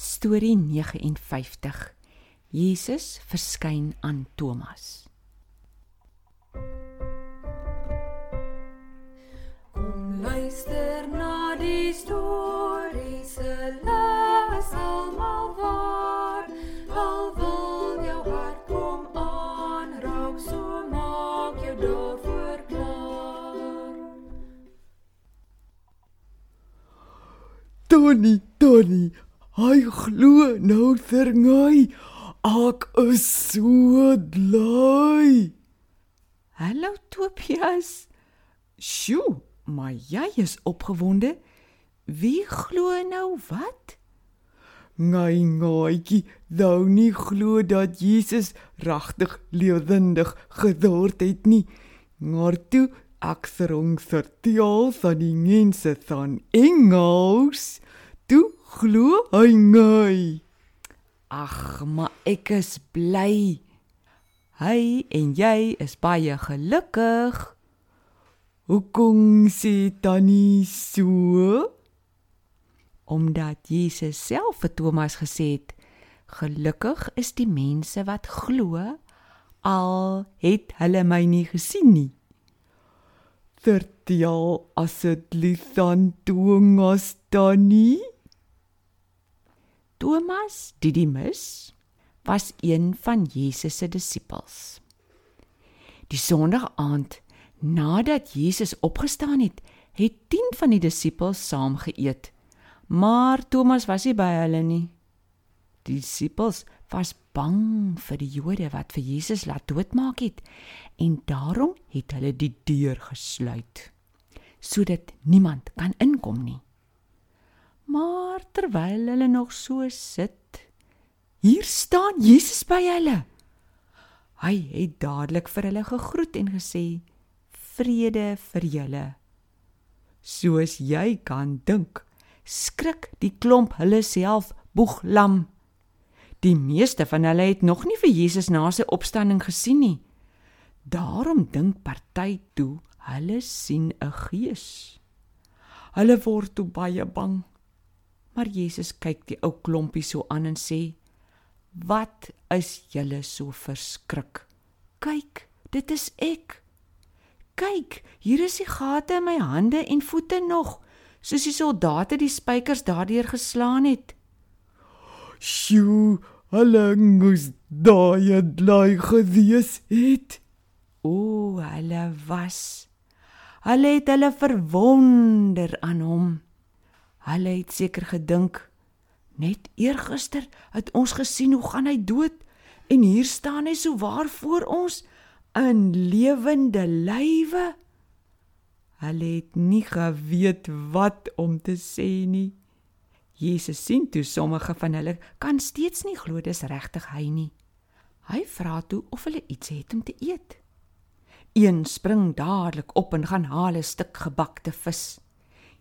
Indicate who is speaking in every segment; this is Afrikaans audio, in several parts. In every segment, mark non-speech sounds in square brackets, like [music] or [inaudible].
Speaker 1: Storie 59. Jesus verskyn aan Thomas.
Speaker 2: Kom luister na die storie se les almal waar. Al wil jou hart kom aanraak, so maak jou daarvoor klaar.
Speaker 3: Tony, Tony, hy glo nou verngooi. Ek is so bly.
Speaker 1: Hallo Tobias. Sjoe, maar jy is opgewonde. Wie glo nou wat?
Speaker 3: Ngai ngaaitjie, wou nie glo dat Jesus regtig lewendig geword het nie. Maar toe ek serong vertel van die mense van Engels, toe glo hy ngai.
Speaker 1: Ag, maar ek is bly. Hy en jy is baie gelukkig.
Speaker 3: Hoekom sê tannie so?
Speaker 1: omdat Jesus self vir Thomas gesê het: "Gelukkig is die mense wat glo al het hulle my nie gesien nie."
Speaker 3: Vertel asseblief dan Thomas tannie.
Speaker 1: Thomas Didymus was een van Jesus se disippels. Die Sondag-aand nadat Jesus opgestaan het, het 10 van die disippels saam geëet. Maar Thomas was nie by hulle nie. Die disippels was bang vir die Jode wat vir Jesus laat doodmaak het en daarom het hulle die deur gesluit sodat niemand kan inkom nie. Maar terwyl hulle nog so sit, hier staan Jesus by hulle. Hy het dadelik vir hulle gegroet en gesê: "Vrede vir julle." Soos jy kan dink, skrik die klomp hulle self boeglam. Die meeste van hulle het nog nie vir Jesus na sy opstanding gesien nie. Daarom dink party toe hulle sien 'n gees. Hulle word toe baie bang. Maar Jesus kyk die ou klompie so aan en sê: "Wat is julle so verskrik? Kyk, dit is ek. Kyk, hier is die gate in my hande en voete nog, soos die soldate die spykers daardeur geslaan het."
Speaker 3: Sjoe, hulle moes daai bly gewees het.
Speaker 1: O, hulle was. Hulle het hulle verwonder aan hom. Hulle het seker gedink net eergister het ons gesien hoe gaan hy dood en hier staan hy so waar voor ons in lewende lywe. Hulle het nie geweet wat om te sê nie. Jesus sien toe sommige van hulle kan steeds nie glo dis regtig hy nie. Hy vra toe of hulle iets het om te eet. Een spring dadelik op en gaan haal 'n stuk gebakte vis.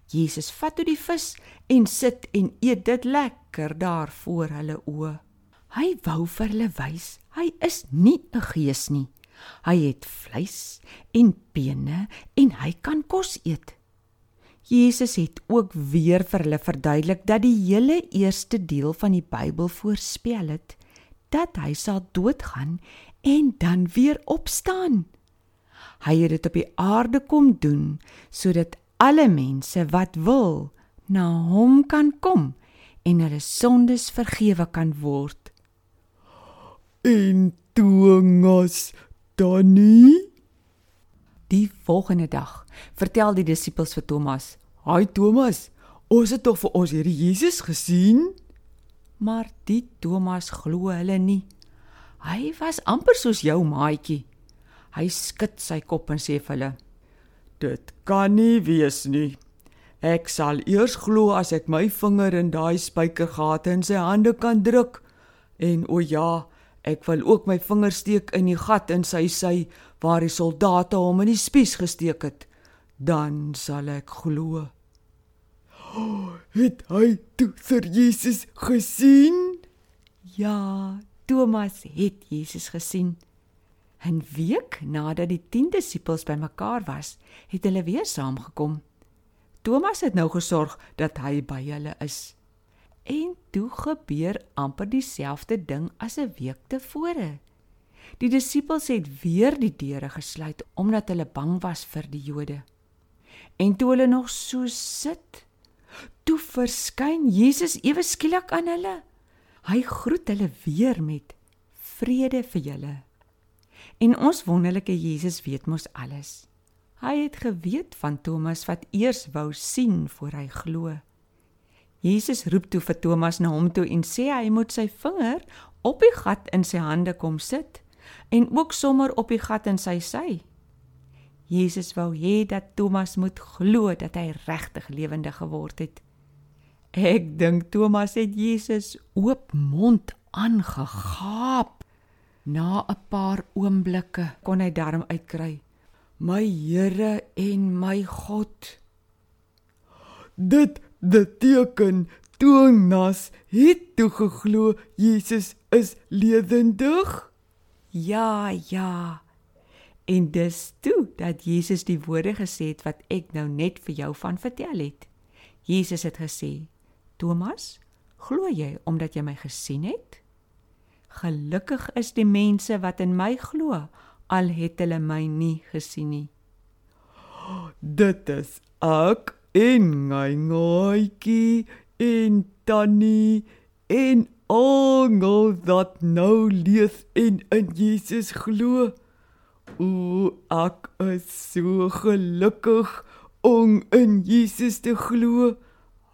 Speaker 1: Jesus vat toe die vis en sit en eet dit lekker daar voor hulle oë. Hy wou vir hulle wys hy is nie 'n gees nie. Hy het vleis en bene en hy kan kos eet. Jesus het ook weer vir hulle verduidelik dat die hele eerste deel van die Bybel voorspel het dat hy sal doodgaan en dan weer opstaan. Hy het dit op die aarde kom doen sodat alle mense wat wil na hom kan kom en hulle sondes vergewe kan word.
Speaker 3: En Thomas tannie
Speaker 1: Die volgende dag vertel die disippels vir Thomas:
Speaker 3: Haai Thomas, ons het tog vir ons Here Jesus gesien.
Speaker 1: Maar die Thomas glo hulle nie. Hy was amper soos jou maatjie. Hy skud sy kop en sê vir hulle:
Speaker 3: Dit kan nie wees nie. Ek sal eers glo as ek my vinger in daai spykergate in sy hande kan druk. En o ja, ek wil ook my vinger steek in die gat in sy sy waar die soldate hom in die spies gesteek het. Dan sal ek glo. Oh, [gasps] het hy toe vir Jesus gesien?
Speaker 1: Ja, Thomas het Jesus gesien. 'n Week nadat die 10 disippels bymekaar was, het hulle weer saamgekom. Thomas het nou gesorg dat hy by hulle is. En toe gebeur amper dieselfde ding as 'n week tevore. Die disippels het weer die deure gesluit omdat hulle bang was vir die Jode. En toe hulle nog so sit, toe verskyn Jesus ewe skielik aan hulle. Hy groet hulle weer met vrede vir julle. En ons wonderlike Jesus weet mos alles. Hy het geweet van Thomas wat eers wou sien voor hy glo. Jesus roep toe vir Thomas na hom toe en sê hy moet sy vinger op die gat in sy hande kom sit en ook sommer op die gat in sy sy. Jesus wou hê dat Thomas moet glo dat hy regtig lewendig geword het. Ek dink Thomas het Jesus oop mond aangegaap. Na 'n paar oomblikke kon hy darm uitkry: "My Here en my God."
Speaker 3: Dit beteken Thomas het toe geglo Jesus is lewendig.
Speaker 1: Ja, ja. En dis toe dat Jesus die woorde gesê het wat ek nou net vir jou van vertel het. Jesus het gesê: "Thomas, glo jy omdat jy my gesien het?" Gelukkig is die mense wat in my glo, al het hulle my nie gesien nie.
Speaker 3: Dit is ek en my ngoetjie en tannie en almal wat nou leef en in Jesus glo. O, ek is so gelukkig om in Jesus te glo.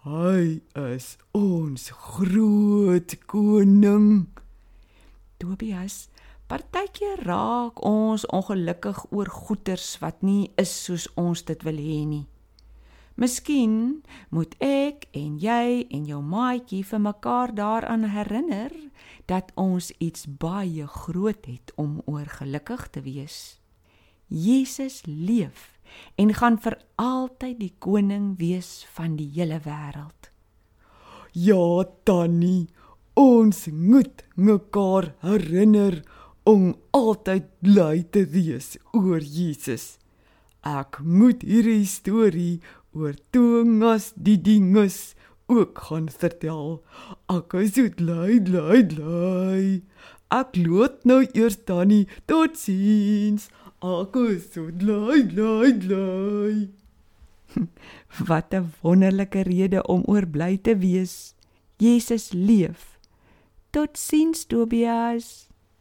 Speaker 3: Hy is ons groot koning.
Speaker 1: Tobias, partykeer raak ons ongelukkig oor goeders wat nie is soos ons dit wil hê nie. Miskien moet ek en jy en jou maatjie vir mekaar daaraan herinner dat ons iets baie groot het om oor gelukkig te wees. Jesus leef en gaan vir altyd die koning wees van die hele wêreld.
Speaker 3: Ja, Tannie, Ons moet mekaar herinner om altyd bly te wees oor Jesus. Ek moet hierdie storie oor Thomas die dinges ook gaan vertel. Ek is so bly, bly, bly. Ek loop nou eers tannie. Totsiens. Ek is so bly, bly, bly.
Speaker 1: Wat 'n wonderlike rede om oor bly te wees. Jesus leef. Totsiens Tobias.